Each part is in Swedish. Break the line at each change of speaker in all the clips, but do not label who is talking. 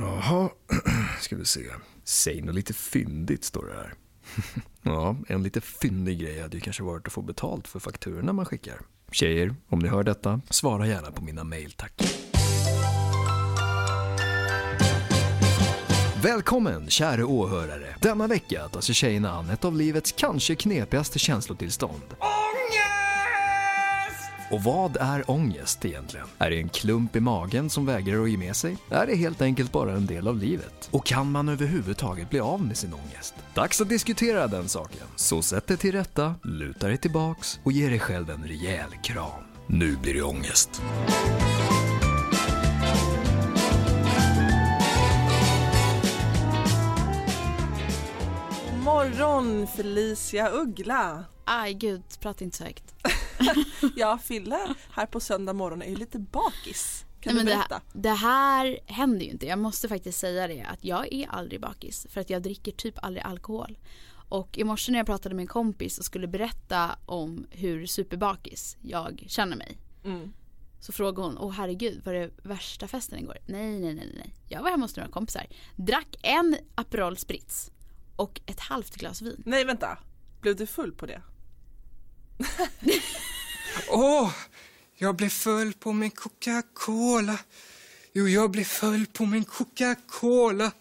Jaha, ska vi se. Säg något lite fyndigt står det här. ja, en lite fyndig grej hade ju kanske varit att få betalt för fakturorna man skickar. Tjejer, om ni hör detta, svara gärna på mina mejl tack. Välkommen kära åhörare. Denna vecka tar sig tjejerna an ett av livets kanske knepigaste känslotillstånd. Och vad är ångest egentligen? Är det en klump i magen som vägrar att ge med sig? Är det helt enkelt bara en del av livet? Och kan man överhuvudtaget bli av med sin ångest? Dags att diskutera den saken. Så sätt dig till rätta, luta dig tillbaks och ge dig själv en rejäl kram. Nu blir det ångest.
God morgon Felicia Uggla.
Aj gud, prata inte så högt.
Ja, Fille här på söndag morgon är ju lite bakis. Kan
Nej,
du berätta?
det, det här händer ju inte. Jag måste faktiskt säga det att jag är aldrig bakis för att jag dricker typ aldrig alkohol. Och i morse när jag pratade med en kompis och skulle berätta om hur superbakis jag känner mig.
Mm.
Så frågade hon, åh herregud var det värsta festen igår? Nej, nej, nej, nej. Jag var hemma hos några kompisar. Drack en Aperol Spritz och ett halvt glas vin.
Nej vänta, blev du full på det?
Åh, jag blev full på min Coca-Cola. Jo, jag blev full på min Coca-Cola.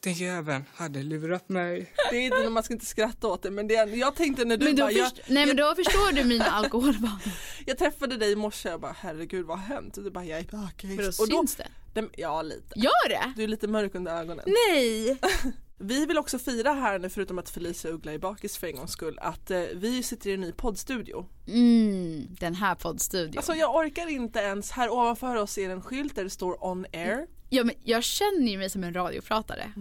Den jäveln hade lurat mig.
Det är inte, man ska inte skratta åt det men det är, jag tänkte när du
Men då,
bara, jag,
nej, men då förstår du mina alkoholvanor.
jag träffade dig i morse och bara herregud vad har hänt? Och du bara jag är bakis.
För då
och då,
syns det.
det, ja lite.
Gör det?
Du är lite mörk under ögonen.
Nej!
Vi vill också fira här nu förutom att Felicia Uggla är bakis för en gångs skull att eh, vi sitter i en ny poddstudio.
Mm, den här poddstudion.
Alltså jag orkar inte ens, här ovanför oss är en skylt där det står on air.
ja, men jag känner ju mig som en radiopratare.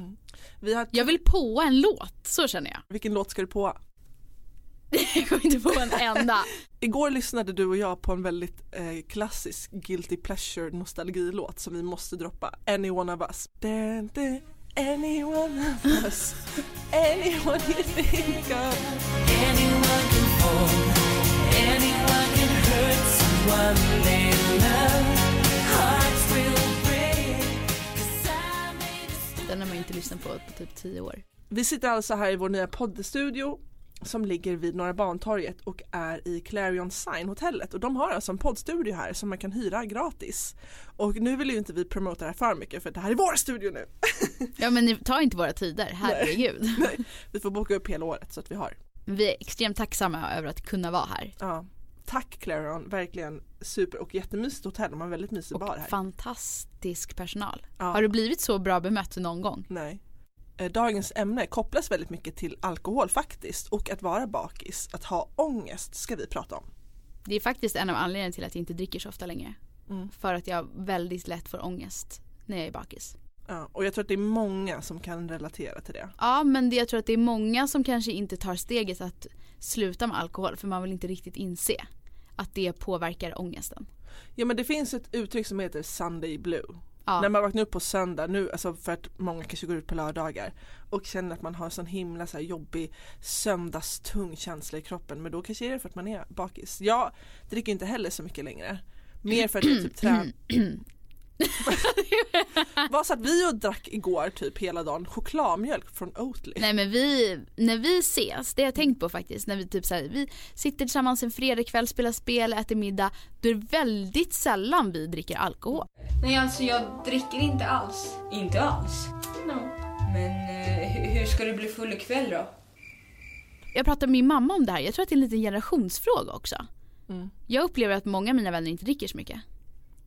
Vi har,
Jag vill på en låt, så känner jag.
Vilken låt ska du på?
Jag kommer inte på en enda.
Igår lyssnade du och jag på en väldigt eh, klassisk guilty pleasure nostalgilåt som vi måste droppa. Any one of us. Dun, dun, any one of us. Anyone you think of.
Anyone can fall, anyone can hurt someone they love. Hearts will break, 'cause I made a stop.
Den har man inte lyssnat på på typ tio år.
Vi sitter alltså här i vår nya poddstudio som ligger vid Norra Bantorget och är i Clarion Sign hotellet och de har alltså en poddstudio här som man kan hyra gratis. Och nu vill ju inte vi promota det här för mycket för det här är vår studio nu.
Ja men ni- ta inte våra tider, herregud.
Nej, vi får boka upp hela året så att vi har.
Vi är extremt tacksamma över att kunna vara här.
Ja. Tack Clarion, verkligen super och jättemysigt hotell, de har en väldigt mysig bar
Och
här.
fantastisk personal.
Ja.
Har du blivit så bra bemött någon gång?
Nej. Eh, Dagens ämne kopplas väldigt mycket till alkohol faktiskt och att vara bakis, att ha ångest ska vi prata om.
Det är faktiskt en av anledningarna till att jag inte dricker så ofta längre.
Mm.
För att jag väldigt lätt får ångest när jag är bakis.
Ja, och jag tror att det är många som kan relatera till det.
Ja men det, jag tror att det är många som kanske inte tar steget att sluta med alkohol för man vill inte riktigt inse att det påverkar ångesten.
Ja men det finns ett uttryck som heter Sunday Blue.
Ja.
När man vaknar upp på söndag nu, alltså för att många kanske går ut på lördagar och känner att man har sån himla så här jobbig söndagstung känsla i kroppen men då kanske är det för att man är bakis. Jag dricker inte heller så mycket längre. Mer för att jag typ tränar. Vad satt vi och drack igår typ hela dagen? Chokladmjölk från Oatly.
Nej men vi, när vi ses, det har jag tänkt på faktiskt, när vi typ så här, vi sitter tillsammans en fredagkväll, spelar spel, äter middag, då är det väldigt sällan vi dricker alkohol.
Nej, alltså jag dricker inte alls.
Inte alls? Men eh, hur- hur ska du bli full ikväll då?
Jag pratade med min mamma om det här, jag tror att det är en liten generationsfråga också.
Mm.
Jag upplever att många av mina vänner inte dricker så mycket.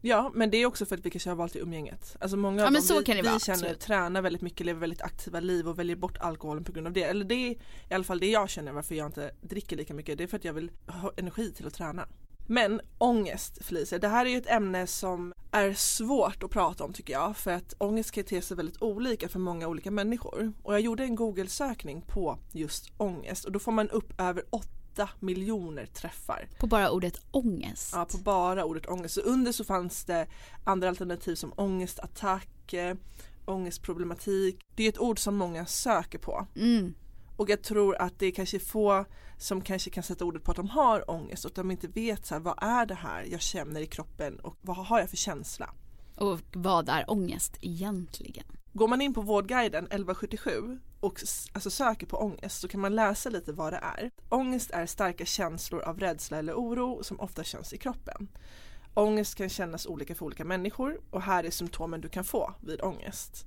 Ja men det är också för att vi kanske har valt i umgänget. Alltså många av
Ja, men
dem vi, vi
vara,
känner
absolut.
tränar väldigt mycket, lever väldigt aktiva liv och väljer bort alkoholen på grund av det. Eller det är i alla fall det jag känner varför jag inte dricker lika mycket. Det är för att jag vill ha energi till att träna. Men ångest Felicia, det här är ju ett ämne som är svårt att prata om tycker jag för att ångest kan te sig väldigt olika för många olika människor. Och jag gjorde en google-sökning på just ångest och då får man upp över 8 miljoner träffar.
På bara ordet ångest.
Ja, på bara ordet ångest. Så under så fanns det andra alternativ som ångestattack, eh, ångestproblematik. Det är ett ord som många söker på.
Mm.
Och jag tror att det är kanske få som kanske kan sätta ordet på att de har ångest och att de inte vet så här, vad är det här jag känner i kroppen och vad har jag för känsla.
Och vad är ångest egentligen?
Går man in på Vårdguiden 1177 och alltså söker på ångest så kan man läsa lite vad det är. Ångest är starka känslor av rädsla eller oro som ofta känns i kroppen. Ångest kan kännas olika för olika människor och här är symptomen du kan få vid ångest.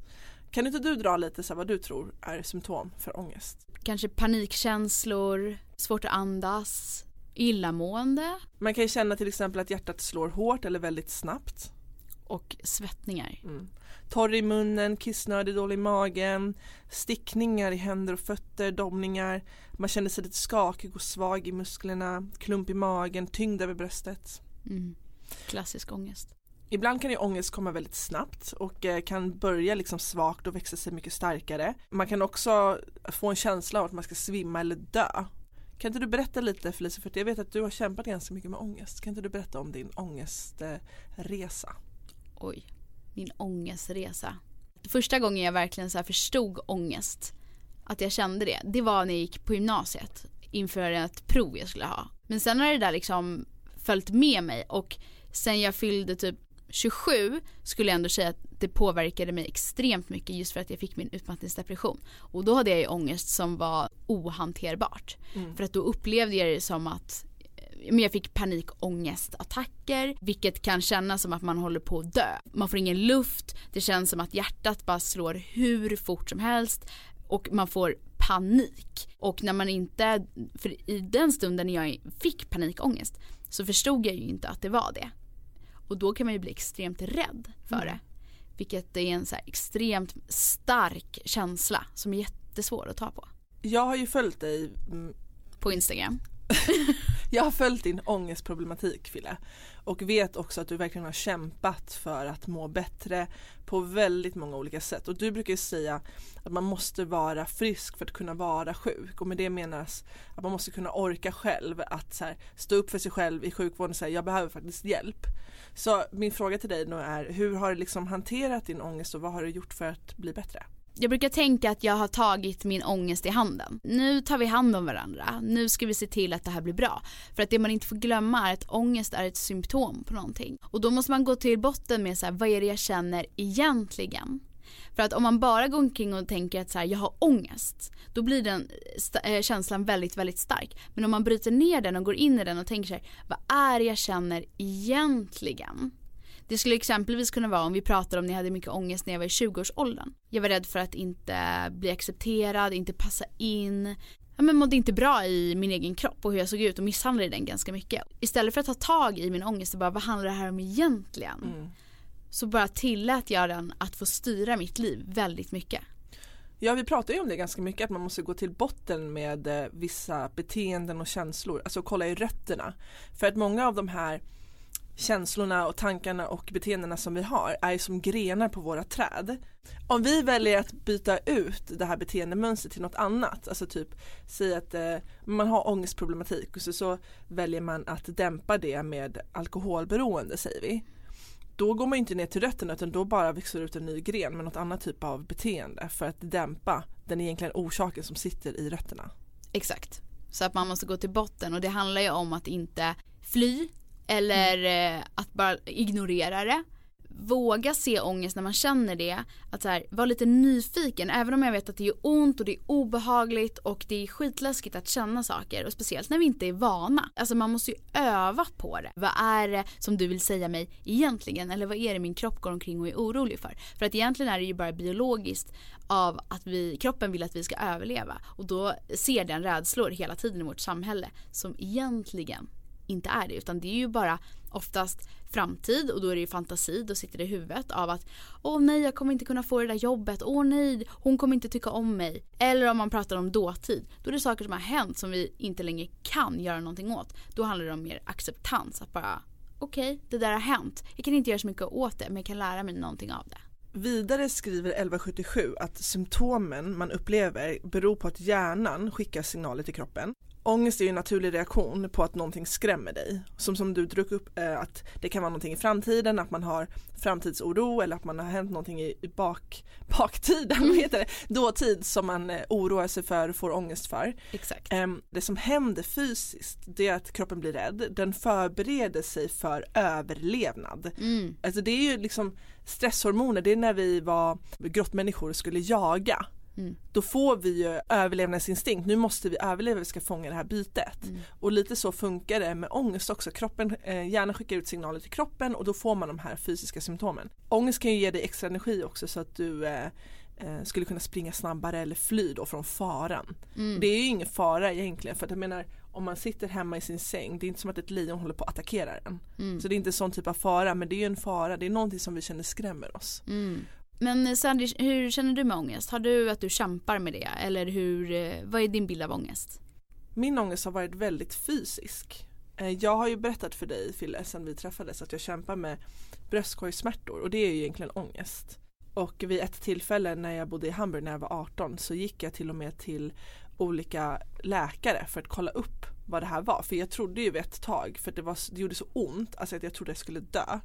Kan inte du dra lite så vad du tror är symptom för ångest?
Kanske panikkänslor, svårt att andas, illamående
Man kan ju känna till exempel att hjärtat slår hårt eller väldigt snabbt.
Och svettningar.
Mm. Torr i munnen, kissnödig, dålig i magen, stickningar i händer och fötter, domningar. Man känner sig lite skakig och svag i musklerna, klump i magen, tyngd över bröstet.
Mm. Klassisk ångest.
Ibland kan ju ångest komma väldigt snabbt och eh, kan börja liksom svagt och växa sig mycket starkare. Man kan också få en känsla av att man ska svimma eller dö. Kan inte du berätta lite Felicia, för jag vet att du har kämpat ganska mycket med ångest. Kan inte du berätta om din ångestresa?
Oj, min ångestresa. Första gången jag verkligen så förstod ångest, att jag kände det, det var när jag gick på gymnasiet inför ett prov jag skulle ha. Men sen har det där liksom följt med mig och sen jag fyllde typ 27 skulle jag ändå säga att det påverkade mig extremt mycket just för att jag fick min utmattningsdepression. Och då hade jag ju ångest som var ohanterbart.
Mm.
För att då upplevde jag det som att men jag fick panikångestattacker vilket kan kännas som att man håller på att dö. Man får ingen luft, det känns som att hjärtat bara slår hur fort som helst och man får panik. Och när man inte, för i den stunden när jag fick panikångest så förstod jag ju inte att det var det. Och då kan man ju bli extremt rädd för
Mm.
det. Vilket är en så extremt stark känsla som är jättesvår att ta på.
Jag har ju följt dig mm,
På Instagram.
Jag har följt din ångestproblematik Fille och vet också att du verkligen har kämpat för att må bättre på väldigt många olika sätt och du brukar ju säga att man måste vara frisk för att kunna vara sjuk och med det menas att man måste kunna orka själv att så här, stå upp för sig själv i sjukvården och säga jag behöver faktiskt hjälp. Så min fråga till dig nu är hur har du liksom hanterat din ångest och vad har du gjort för att bli bättre?
Jag brukar tänka att jag har tagit min ångest i handen. Nu tar vi hand om varandra. Nu ska vi se till att det här blir bra. För att det man inte får glömma är att ångest är ett symptom på någonting. Och då måste man gå till botten med så här, vad är det jag känner egentligen? För att om man bara går omkring och tänker att så här, jag har ångest, då blir den sta- eh, känslan väldigt, väldigt stark. Men om man bryter ner den och går in i den och tänker så här, vad är det jag känner egentligen? Det skulle exempelvis kunna vara om vi pratar om när jag hade mycket ångest när jag var i 20-årsåldern. Jag var rädd för att inte bli accepterad, inte passa in. Ja, men mådde inte bra i min egen kropp och hur jag såg ut och misshandlade den ganska mycket. Istället för att ta tag i min ångest och bara vad handlar det här om egentligen?
Mm.
Så bara tillät jag den att få styra mitt liv väldigt mycket.
Ja vi pratar ju om det ganska mycket att man måste gå till botten med eh, vissa beteenden och känslor, alltså kolla i rötterna. För att många av de här känslorna och tankarna och beteendena som vi har är som grenar på våra träd. Om vi väljer att byta ut det här beteendemönstret till något annat, alltså typ säg att eh, man har ångestproblematik och så, så väljer man att dämpa det med alkoholberoende säger vi. Då går man inte ner till rötterna utan då bara växer ut en ny gren med något annat typ av beteende för att dämpa den egentligen orsaken som sitter i rötterna.
Exakt. Så att man måste gå till botten och det handlar ju om att inte fly eller mm. att bara ignorera det. Våga se ångest när man känner det. Att så här, vara lite nyfiken även om jag vet att det gör ont och det är obehagligt och det är skitläskigt att känna saker och speciellt när vi inte är vana. Alltså man måste ju öva på det. Vad är det som du vill säga mig egentligen eller vad är det min kropp går omkring och är orolig för? För att egentligen är det ju bara biologiskt av att vi, kroppen vill att vi ska överleva och då ser den rädslor hela tiden i vårt samhälle som egentligen inte är det. Utan det är ju bara oftast framtid och då är det ju fantasi, då sitter det i huvudet av att åh nej jag kommer inte kunna få det där jobbet, åh nej hon kommer inte tycka om mig. Eller om man pratar om dåtid, då är det saker som har hänt som vi inte längre kan göra någonting åt. Då handlar det om mer acceptans, att bara okej det där har hänt, jag kan inte göra så mycket åt det men jag kan lära mig någonting av det.
Vidare skriver 1177 att symptomen man upplever beror på att hjärnan skickar signaler till kroppen. Ångest är ju en naturlig reaktion på att någonting skrämmer dig. Som som du drog upp eh, att det kan vara någonting i framtiden, att man har framtidsoro eller att man har hänt någonting i, i bak, baktiden, vad heter det, dåtid som man eh, oroar sig för och får ångest för.
Exakt.
Ehm, det som händer fysiskt det är att kroppen blir rädd, den förbereder sig för överlevnad.
Mm.
Alltså det är ju liksom stresshormoner, det är när vi var grottmänniskor och skulle jaga.
Mm.
Då får vi ju överlevnadsinstinkt, nu måste vi överleva, vi ska fånga det här bytet.
Mm.
Och lite så funkar det med ångest också, kroppen, eh, hjärnan skickar ut signaler till kroppen och då får man de här fysiska symptomen. Ångest kan ju ge dig extra energi också så att du eh, eh, skulle kunna springa snabbare eller fly då från faran.
Mm.
Det är ju ingen fara egentligen för att jag menar om man sitter hemma i sin säng, det är inte som att ett lejon håller på att attackera en.
Mm.
Så det är inte sån typ av fara men det är ju en fara, det är någonting som vi känner skrämmer oss.
Mm. Men eh, Sandy, hur känner du med ångest? Har du att du kämpar med det? Eller hur, eh, vad är din bild av ångest?
Min ångest har varit väldigt fysisk. Eh, jag har ju berättat för dig Fille sen vi träffades att jag kämpar med bröstkorgssmärtor och det är ju egentligen ångest. Och vid ett tillfälle när jag bodde i Hamburg när jag var 18 så gick jag till och med till olika läkare för att kolla upp vad det här var. För jag trodde ju ett tag, för det, var, det gjorde så ont, alltså att jag trodde jag skulle dö.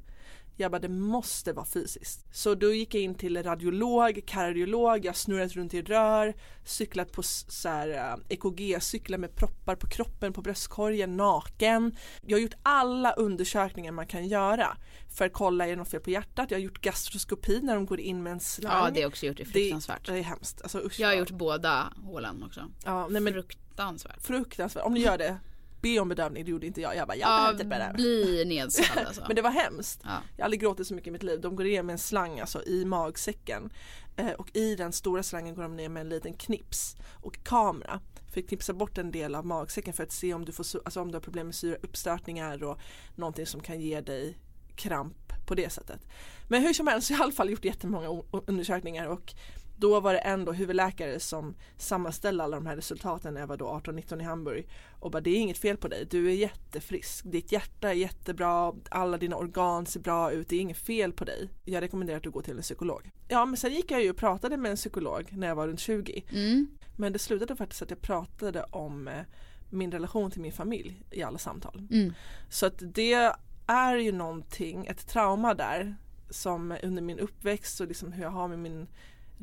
Jag bara det måste vara fysiskt. Så då gick jag in till radiolog, kardiolog, jag snurrat runt i rör, cyklat på så här, eh, EKG-cyklar med proppar på kroppen, på bröstkorgen, naken. Jag har gjort alla undersökningar man kan göra för att kolla är det något fel på hjärtat. Jag har gjort gastroskopi när de går in med en slang.
Ja, det har också gjort. Det är fruktansvärt.
Det är hemskt. Alltså, usch,
Jag har gjort båda hålen också.
ja, nej, men
Fruktansvärt.
fruktansvärt. Om ni gör det, be om bedövning. Det gjorde inte jag. Jag bara, jag
Ja,
behöver inte bedöva.
bli nedsövd alltså.
Men det var hemskt.
Ja.
Jag har aldrig gråtit så mycket i mitt liv. De går ner med en slang alltså i magsäcken. Eh, och i den stora slangen går de ner med en liten knips och kamera. För att knipsa bort en del av magsäcken för att se om du, får, alltså om du har problem med syrauppstötningar och någonting som kan ge dig kramp på det sättet. Men hur som helst, jag har i alla fall gjort jättemånga undersökningar och då var det ändå huvudläkare som sammanställde alla de här resultaten när jag var då 18-19 i Hamburg och bara det är inget fel på dig, du är jättefrisk, ditt hjärta är jättebra, alla dina organ ser bra ut, det är inget fel på dig. Jag rekommenderar att du går till en psykolog. Ja men sen gick jag ju och pratade med en psykolog när jag var runt 20
Mm.
men det slutade faktiskt att jag pratade om eh, min relation till min familj i alla samtal.
Mm.
Så att det är ju någonting, ett trauma där som under min uppväxt och liksom hur jag har med min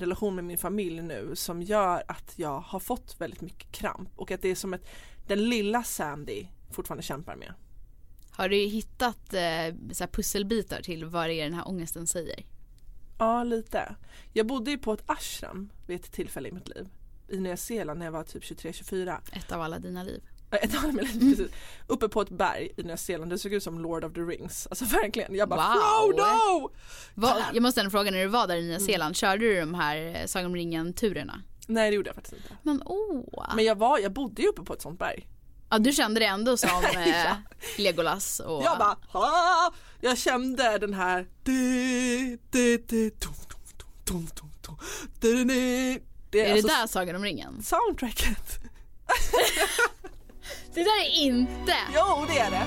relation med min familj nu som gör att jag har fått väldigt mycket kramp och att det är som att den lilla Sandy fortfarande kämpar med.
Har du hittat eh, så pusselbitar till vad det är den här ångesten säger?
Ja, lite. Jag bodde ju på ett ashram vid ett tillfälle i mitt liv i Nya Zeeland när jag var typ 23-24.
Ett av alla dina liv.
Ett med lite precis. Uppe på ett berg i Nya Zeeland, det såg ut som Lord of the Rings. Alltså verkligen, jag bara
Wow.
Frodo!
Vad, jag måste ändå fråga, när du var där i
Mm.
Nya Zeeland, körde du de här eh, Sagan om ringen-turerna?
Nej det gjorde jag faktiskt inte.
Men åh!
Men jag, var, jag bodde ju uppe på ett sånt berg.
Ja, du kände det ändå som eh,
Ja.
Legolas och...
Jag bara ha! Jag kände den här. Det
är det
alltså
där Sagan om ringen?
soundtracket.
Det där är inte!
Jo det är det.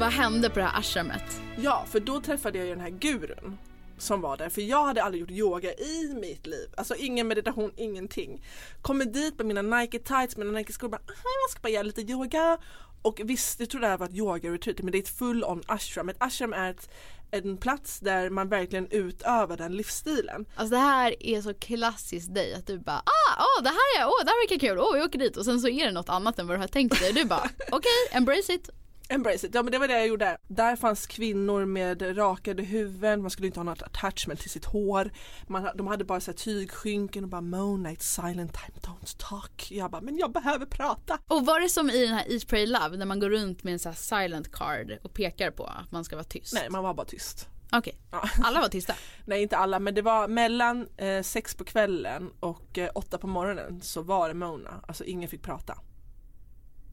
Vad hände på det här ashramet?
Ja, för då träffade jag ju den här gurun som var där, för jag hade aldrig gjort yoga i mitt liv. Alltså ingen meditation, ingenting. Kommer dit med mina Nike tights, mina Nike skor, bara "Aha, jag ska bara göra lite yoga. Och visst, jag tror det här var ett yoga-retreat, men det är ett full on ashram. Ett ashram är ett, en plats där man verkligen utövar den livsstilen.
Alltså det här är så klassiskt dig att du bara ah, oh, det här är, åh det här verkar kul, åh vi åker dit och sen så är det något annat än vad du har tänkt dig. Du bara okej, embrace it.
Embrace it, ja men det var det jag gjorde. Där fanns kvinnor med rakade huvuden, man skulle inte ha något attachment till sitt hår. Man, de hade bara så här tygskynken och bara Mona it's silent time, don't talk. Jag bara, men jag behöver prata.
Och var det som i den här Eat Pray Love när man går runt med en sån här silent card och pekar på att man ska vara tyst?
Nej, man var bara tyst.
Okej,
Ja.
alla var tysta.
Nej inte alla men det var mellan eh, sex på kvällen och eh, åtta på morgonen så var det Mona, alltså ingen fick prata.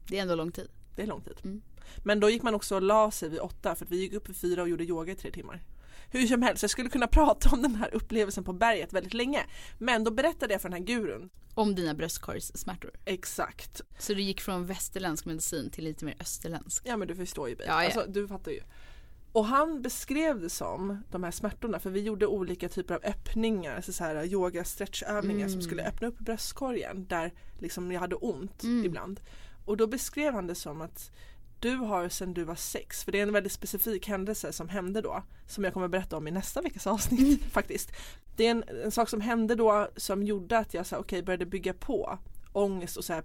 Det är ändå lång tid.
Det är lång tid.
Mm.
Men då gick man också och la sig vid åtta för att vi gick upp vid fyra och gjorde yoga i tre timmar. Hur som helst, jag skulle kunna prata om den här upplevelsen på berget väldigt länge. Men då berättade jag för den här gurun.
Om dina bröstkorgssmärtor.
Exakt.
Så du gick från västerländsk medicin till lite mer österländsk.
Ja men du förstår ju mig.
Ja, ja.
Alltså, du fattar ju. Och han beskrev det som, de här smärtorna, för vi gjorde olika typer av öppningar, alltså så här yoga stretchövningar som
Mm.
skulle öppna upp bröstkorgen där liksom jag hade ont
Mm.
ibland. Och då beskrev han det som att du har sedan du var sex, för det är en väldigt specifik händelse som hände då, som jag kommer berätta om i nästa veckas avsnitt faktiskt. Det är en, en sak som hände då som gjorde att jag så här, okej, började bygga på ångest och så här,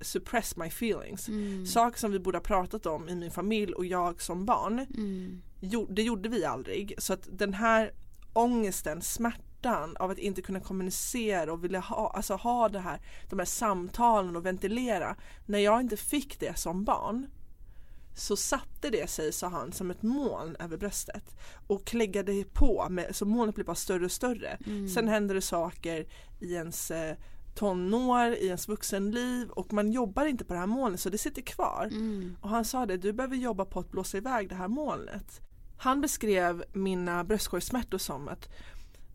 suppress my feelings.
Mm.
Saker som vi borde ha pratat om i min familj och jag som barn
Mm.
jo, det gjorde vi aldrig. Så att den här ångesten, smärtan av att inte kunna kommunicera och vilja ha, alltså ha det här, de här samtalen och ventilera. När jag inte fick det som barn så satte det sig, sa han, som ett moln över bröstet och kläggade på, med, så molnet blev bara större och större.
Mm.
Sen händer det saker i ens eh, tonår, i ens vuxenliv och man jobbar inte på det här molnet så det sitter kvar.
Mm.
Och han sa det, du behöver jobba på att blåsa iväg det här molnet. Han beskrev mina bröstkorgssmärtor som att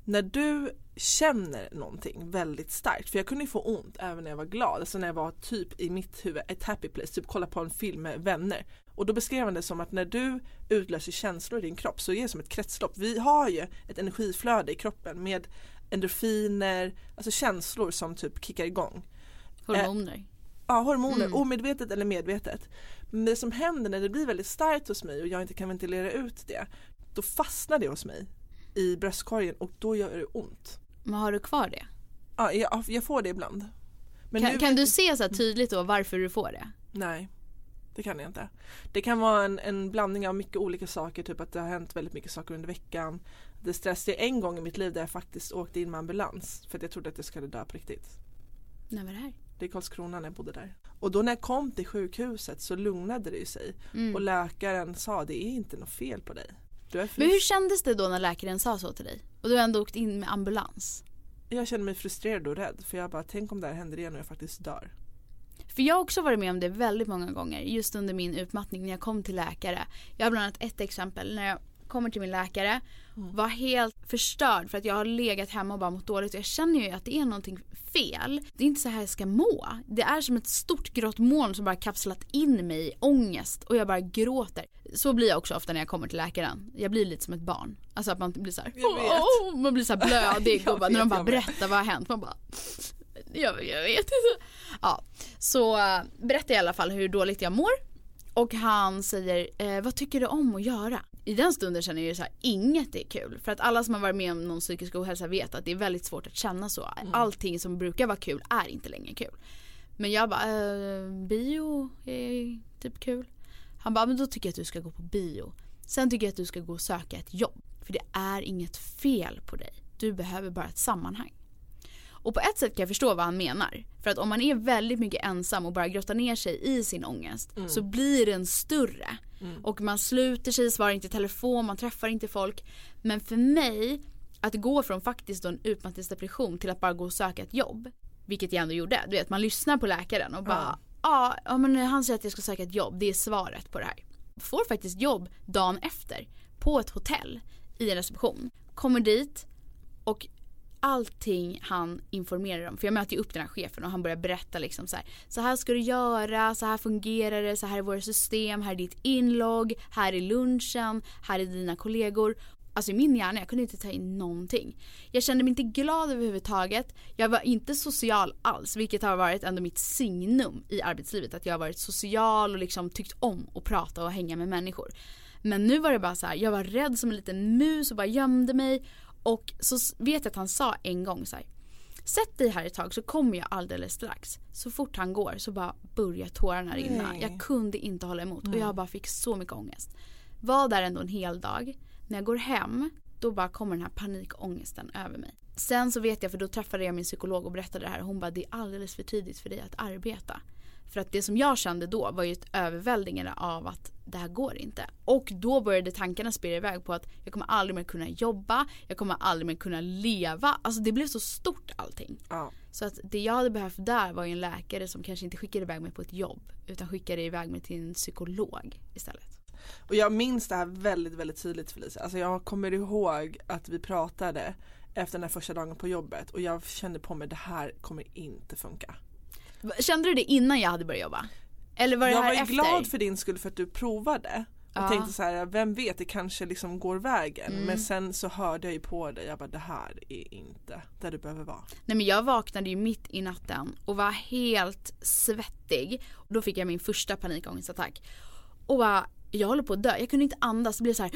när du känner någonting väldigt starkt, för jag kunde ju få ont även när jag var glad, alltså när jag var typ i mitt huvud, ett happy place, typ kolla på en film med vänner. Och då beskrev han det som att när du utlöser känslor i din kropp så är det som ett kretslopp. Vi har ju ett energiflöde i kroppen med endorfiner, alltså känslor som typ kickar igång.
Hormoner.
Ja, hormoner,
Mm.
omedvetet eller medvetet. Men det som händer när det blir väldigt starkt hos mig och jag inte kan ventilera ut det, då fastnar det hos mig i bröstkorgen och då gör det ont.
Men har du kvar det?
Ja, jag, jag får det ibland. Men
kan
nu
kan du se så tydligt då varför du får det?
Nej, det kan jag inte. Det kan vara en, en blandning av mycket olika saker, typ att det har hänt väldigt mycket saker under veckan. Det är stress. Det är en gång i mitt liv där jag faktiskt åkte in med ambulans för att jag trodde att jag skulle dö på riktigt.
När var det här?
Det är Karlskrona när jag bodde där. Och då när jag kom till sjukhuset så lugnade det ju sig.
Mm.
Och läkaren sa det är inte något fel på dig.
Men hur kändes det då när läkaren sa så till dig? Och du ändå åkt in med ambulans?
Jag känner mig frustrerad och rädd för jag bara tänk om det här händer igen och jag faktiskt dör.
För jag har också varit med om det väldigt många gånger just under min utmattning när jag kom till läkare. Jag har bland annat ett exempel när jag kommer till min läkare var helt förstörd för att jag har legat hemma och bara mått dåligt och jag känner ju att det är någonting fel. Det är inte så här jag ska må. Det är som ett stort grått moln som bara kapslat in mig i ångest och jag bara gråter. Så blir jag också ofta när jag kommer till läkaren. Jag blir lite som ett barn. Alltså att man blir så här,
vet.
"Åh", man blir så blödig och bara, när de bara berättar vad har hänt. Man bara jag, jag vet inte. Ja, så äh, berättar jag i alla fall hur dåligt jag mår. Och han säger, eh, vad tycker du om att göra? I den stunden känner jag ju så här, inget är kul. För att alla som har varit med om någon psykisk ohälsa vet att det är väldigt svårt att känna så. Allting som brukar vara kul är inte längre kul. Men jag bara, eh, bio är typ kul. Han bara, men då tycker jag att du ska gå på bio. Sen tycker jag att du ska gå och söka ett jobb. För det är inget fel på dig. Du behöver bara ett sammanhang. Och på ett sätt kan jag förstå vad han menar. För att om man är väldigt mycket ensam och bara grottar ner sig i sin ångest så blir den större. Och man sluter sig, svarar inte i telefon, man träffar inte folk. Men för mig, att gå från faktiskt en utmattningsdepression till att bara gå och söka ett jobb. Vilket jag ändå gjorde. Du vet, man lyssnar på läkaren och bara ja, ja men han säger att jag ska söka ett jobb, det är svaret på det här. Får faktiskt jobb dagen efter på ett hotell i en reception. Kommer dit och allting han informerar om. För jag möter ju upp den här chefen och han börjar berätta liksom så här. Så här ska du göra, så här fungerar det, så här är våra system, här är ditt inlogg, här är lunchen, här är dina kollegor. Alltså i min hjärna, jag kunde inte ta in någonting. Jag kände mig inte glad överhuvudtaget. Jag var inte social alls, vilket har varit ändå mitt signum i arbetslivet. Att jag har varit social och liksom tyckt om att prata och hänga med människor. Men nu var det bara så här, jag var rädd som en liten mus och bara gömde mig. Och så vet jag att han sa en gång så här. Sätt dig här ett tag så kommer jag alldeles strax. Så fort han går så bara börjar tårarna rinna.
Nej.
Jag kunde inte hålla emot och jag bara fick så mycket ångest. Var där ändå en hel dag. När jag går hem då bara kommer den här panikångesten över mig. Sen så vet jag, för då träffade jag min psykolog och berättade det här. Hon bara, det är alldeles för tidigt för dig att arbeta. För att det som jag kände då var ju ett överväldigande av att det här går inte. Och då började tankarna spira iväg på att jag kommer aldrig mer kunna jobba, jag kommer aldrig mer kunna leva. Alltså det blev så stort allting.
Ja.
Så att det jag hade behövt där var ju en läkare som kanske inte skickade iväg mig på ett jobb utan skickade iväg mig till en psykolog istället.
Och jag minns det här väldigt, väldigt tydligt Felicia. Alltså jag kommer ihåg att vi pratade efter den här första dagen på jobbet och jag kände på mig det här kommer inte funka.
Kände du det innan jag hade börjat jobba? Eller var det
jag
här
var ju
efter?
glad för din skull för att du provade. Jag
Ja.
tänkte så här, vem vet det kanske liksom går vägen.
Mm.
Men sen så hörde jag ju på dig, jag bara det här är inte där du behöver vara.
Nej men jag vaknade ju mitt i natten och var helt svettig. Och då fick jag min första panikångestattack. Och bara, jag håller på att dö. Jag kunde inte andas. Det blev så här.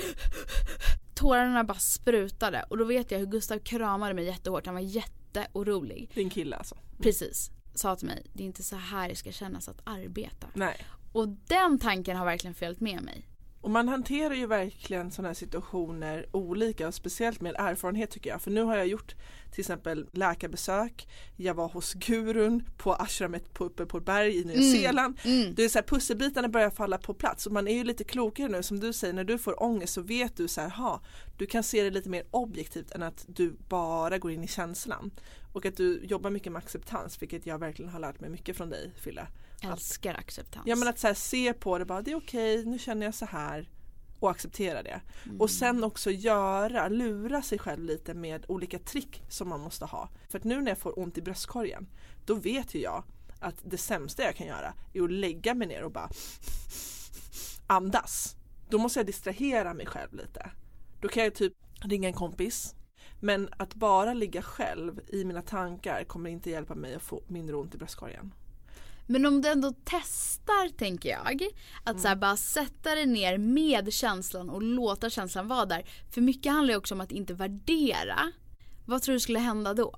Tårarna bara sprutade. Och då vet jag hur Gustav kramade mig jättehårt. Han var jätteorolig.
Din kille alltså.
Precis. Sa till mig, det är inte så här det ska kännas att arbeta.
Nej.
Och den tanken har verkligen följt med mig.
Och man hanterar ju verkligen sådana här situationer olika och speciellt med erfarenhet tycker jag. För nu har jag gjort till exempel läkarbesök, jag var hos gurun på ashramet på, uppe på ett berg i Nya
Mm.
Zeeland.
Mm.
Det är så här, pusselbitarna börjar falla på plats och man är ju lite klokare nu som du säger när du får ångest så vet du så här, ha, du kan se det lite mer objektivt än att du bara går in i känslan. Och att du jobbar mycket med acceptans vilket jag verkligen har lärt mig mycket från dig Fille.
Älskar acceptans.
Ja men att så här, se på det bara, det är okej, nu känner jag så här och acceptera det.
Mm.
Och sen också göra, lura sig själv lite med olika trick som man måste ha. För att nu när jag får ont i bröstkorgen, då vet ju jag att det sämsta jag kan göra är att lägga mig ner och bara andas. Då måste jag distrahera mig själv lite. Då kan jag typ ringa en kompis. Men att bara ligga själv i mina tankar kommer inte hjälpa mig att få mindre ont i bröstkorgen.
Men om du ändå testar tänker jag att så här, bara sätta dig ner med känslan och låta känslan vara där. För mycket handlar ju också om att inte värdera. Vad tror du skulle hända då?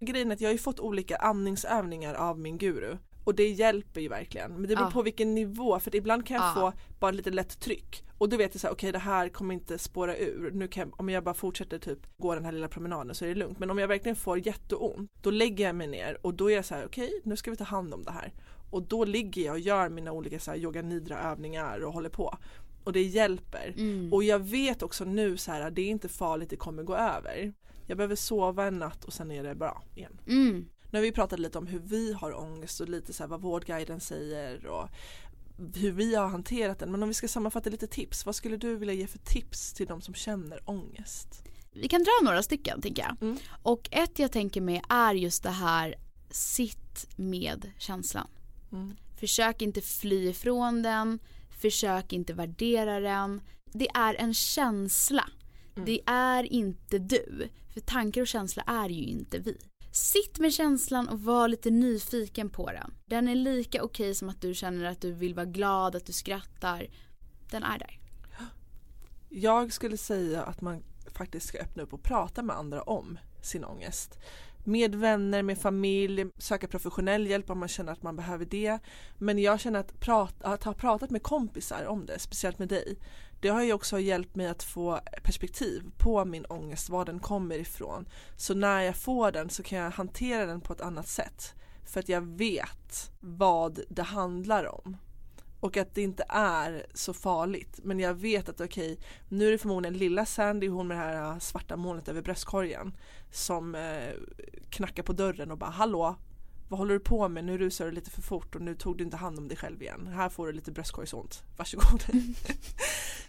Grejen är att jag har ju fått olika andningsövningar av min guru och det hjälper ju verkligen. Men det beror
Ja.
på vilken nivå för ibland kan jag
Ja.
få bara lite lätt tryck och då vet jag så här, okej det här kommer inte spåra ur. Nu kan om jag bara fortsätter typ gå den här lilla promenaden så är det lugnt. Men om jag verkligen får jätteont då lägger jag mig ner och då är jag så här, okej nu ska vi ta hand om det här. Och då ligger jag och gör mina olika så här yoga nidra övningar och håller på. Och det hjälper.
Mm.
Och jag vet också nu så här, det är inte farligt, det kommer gå över. Jag behöver sova en natt och sen är det bra igen.
Mm.
Nu har vi pratat lite om hur vi har ångest och lite så här vad Vårdguiden säger och hur vi har hanterat den. Men om vi ska sammanfatta lite tips, vad skulle du vilja ge för tips till de som känner ångest?
Vi kan dra några stycken tänker jag.
Mm.
Och ett jag tänker med är just det här sitt med känslan.
Mm.
Försök inte fly ifrån den. Försök inte värdera den. Det är en känsla.
Mm.
Det är inte du. För tankar och känsla är ju inte vi. Sitt med känslan och var lite nyfiken på den. Den är lika okej som att du känner att du vill vara glad, att du skrattar. Den är där.
Jag skulle säga att man faktiskt ska öppna upp och prata med andra om sin ångest. Med vänner, med familj, söka professionell hjälp om man känner att man behöver det. Men jag känner att, prata, att ha pratat med kompisar om det, speciellt med dig, det har ju också hjälpt mig att få perspektiv på min ångest, var den kommer ifrån. Så när jag får den så kan jag hantera den på ett annat sätt. För att jag vet vad det handlar om. Och att det inte är så farligt. Men jag vet att okej, nu är det förmodligen lilla Sandy, hon med det här äh, svarta molnet över bröstkorgen som eh, knackar på dörren och bara hallå, vad håller du på med? Nu rusar du lite för fort och nu tog du inte hand om dig själv igen. Här får du lite bröstkorgsont. Varsågod.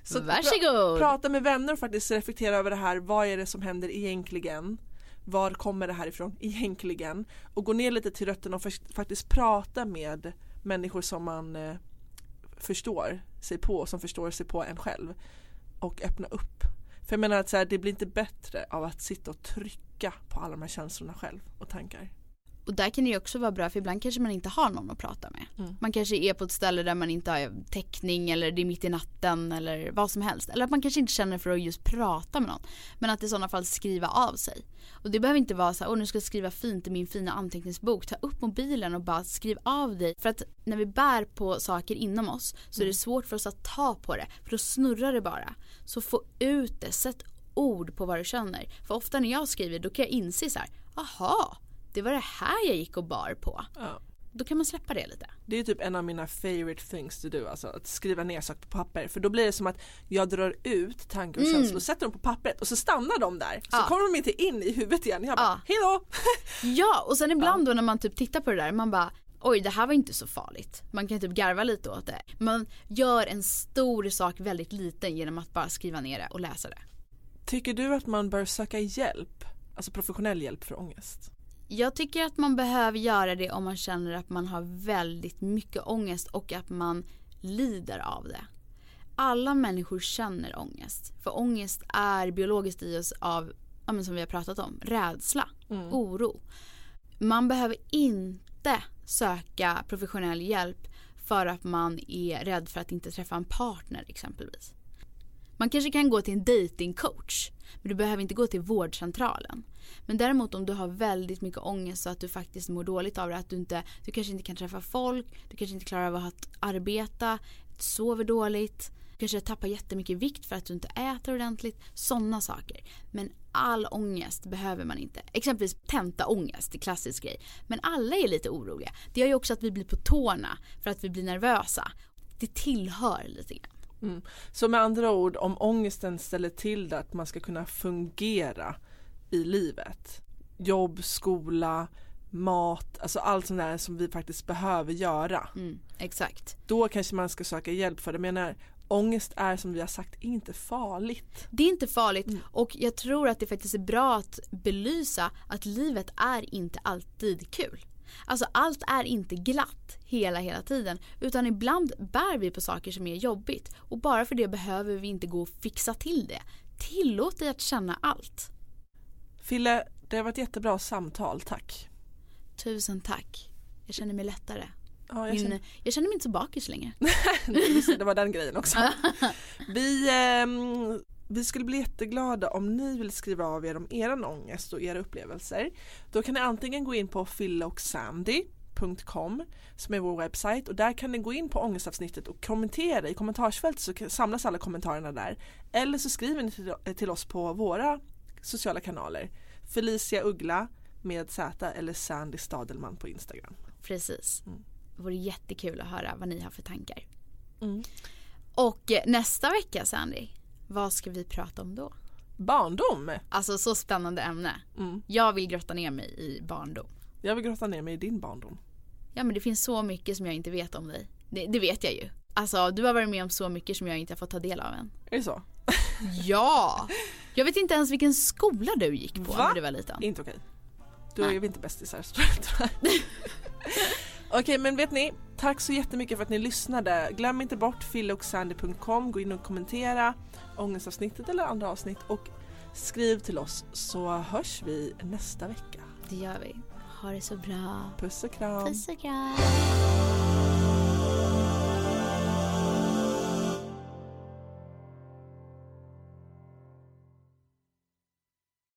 Så pra-
Varsågod!
prata med vänner och faktiskt reflektera över det här. Vad är det som händer egentligen? Var kommer det här ifrån egentligen? Och gå ner lite till rötterna och fak- faktiskt prata med människor som man eh, förstår sig på, som förstår sig på en själv. Och öppna upp. För jag menar att så här, det blir inte bättre av att sitta och trycka på alla de här känslorna själv och tankar.
Och där kan det ju också vara bra för ibland kanske man inte har någon att prata med.
Mm.
Man kanske är på ett ställe där man inte har täckning eller det är mitt i natten eller vad som helst. Eller att man kanske inte känner för att just prata med någon. Men att i sådana fall skriva av sig. Och det behöver inte vara så här, åh nu ska jag skriva fint i min fina anteckningsbok. Ta upp mobilen och bara skriv av dig. För att när vi bär på saker inom oss så är det svårt för oss att ta på det. För då snurrar det bara. Så få ut det, sätt ord på vad du känner. För ofta när jag skriver då kan jag inse så här, aha, det var det här jag gick och bar på.
Ja.
Då kan man släppa det lite.
Det är typ en av mina favorite things to do, alltså att skriva ner saker på papper. För då blir det som att jag drar ut tankar och
Mm.
känslor, sätter dem på pappret och så stannar de där. Så
Ja.
kommer de inte in i huvudet igen. Jag bara,
Ja.
hejdå!
Ja, och sen ibland då när man typ tittar på det där, man bara oj det här var inte så farligt. Man kan typ garva lite åt det. Man gör en stor sak väldigt liten genom att bara skriva ner det och läsa det.
Tycker du att man bör söka hjälp? Alltså professionell hjälp för ångest?
Jag tycker att man behöver göra det om man känner att man har väldigt mycket ångest och att man lider av det. alla människor känner ångest. För ångest är biologiskt i oss av, ja, som vi har pratat om, rädsla,
Mm.
oro. Man behöver inte söka professionell hjälp för att man är rädd för att inte träffa en partner exempelvis. Man kanske kan gå till en datingcoach men du behöver inte gå till vårdcentralen. Men däremot om du har väldigt mycket ångest så att du faktiskt mår dåligt av det, att du, inte, du kanske inte kan träffa folk, du kanske inte klarar av att arbeta, sover dåligt, du kanske tappar jättemycket vikt för att du inte äter ordentligt, sådana saker. Men all ångest behöver man inte. Exempelvis tentaångest, det är klassisk grej. Men alla är lite oroliga. Det gör ju också att vi blir på tårna för att vi blir nervösa. Det tillhör lite grann.
Mm. Så med andra ord, om ångesten ställer till det att man ska kunna fungera i livet. Jobb, skola, mat, alltså allt sånt där som vi faktiskt behöver göra.
Mm, exakt.
Då kanske man ska söka hjälp för det. Jag menar, ångest är som vi har sagt inte farligt.
Det är inte farligt
Mm.
och jag tror att det faktiskt är bra att belysa att livet är inte alltid kul. Alltså allt är inte glatt hela hela tiden utan ibland bär vi på saker som är jobbigt och bara för det behöver vi inte gå och fixa till det. Tillåt dig att känna allt.
Fille, det har varit jättebra samtal, tack.
Tusen tack. Jag känner mig lättare.
Ja, jag
Min,
känner,
jag känner mig inte så bakis längre.
Det, var den grejen också. Vi, ehm, vi skulle bli jätteglada om ni vill skriva av er om er ångest och era upplevelser. Då kan ni antingen gå in på filleochsandy.com som är vår webbsajt och där kan ni gå in på ångestavsnittet och kommentera i kommentarsfältet så samlas alla kommentarerna där. Eller så skriver ni till, till oss på våra sociala kanaler. Felicia Uggla med Z eller Sandy Stadelman på Instagram.
Precis.
Mm.
Det vore jättekul att höra vad ni har för tankar.
Mm.
Och eh, nästa vecka Sandy, vad ska vi prata om då?
Barndom!
Alltså så spännande ämne.
Mm.
Jag vill grotta ner mig i barndom.
Jag vill grotta ner mig i din barndom.
Ja men det finns så mycket som jag inte vet om dig. Det, det vet jag ju. Alltså du har varit med om så mycket som jag inte har fått ta del av än.
Är det så?
Ja! Jag vet inte ens vilken skola du gick på
Va?
när du var liten.
Inte okej. Då
Nej.
är vi inte bästisar jag. Okej men vet ni, tack så jättemycket för att ni lyssnade. Glöm inte bort filleochsandy.com, gå in och kommentera ångestavsnittet eller andra avsnitt och skriv till oss så hörs vi nästa vecka.
Det gör vi. Ha det så bra.
Puss och kram!
Puss och kram.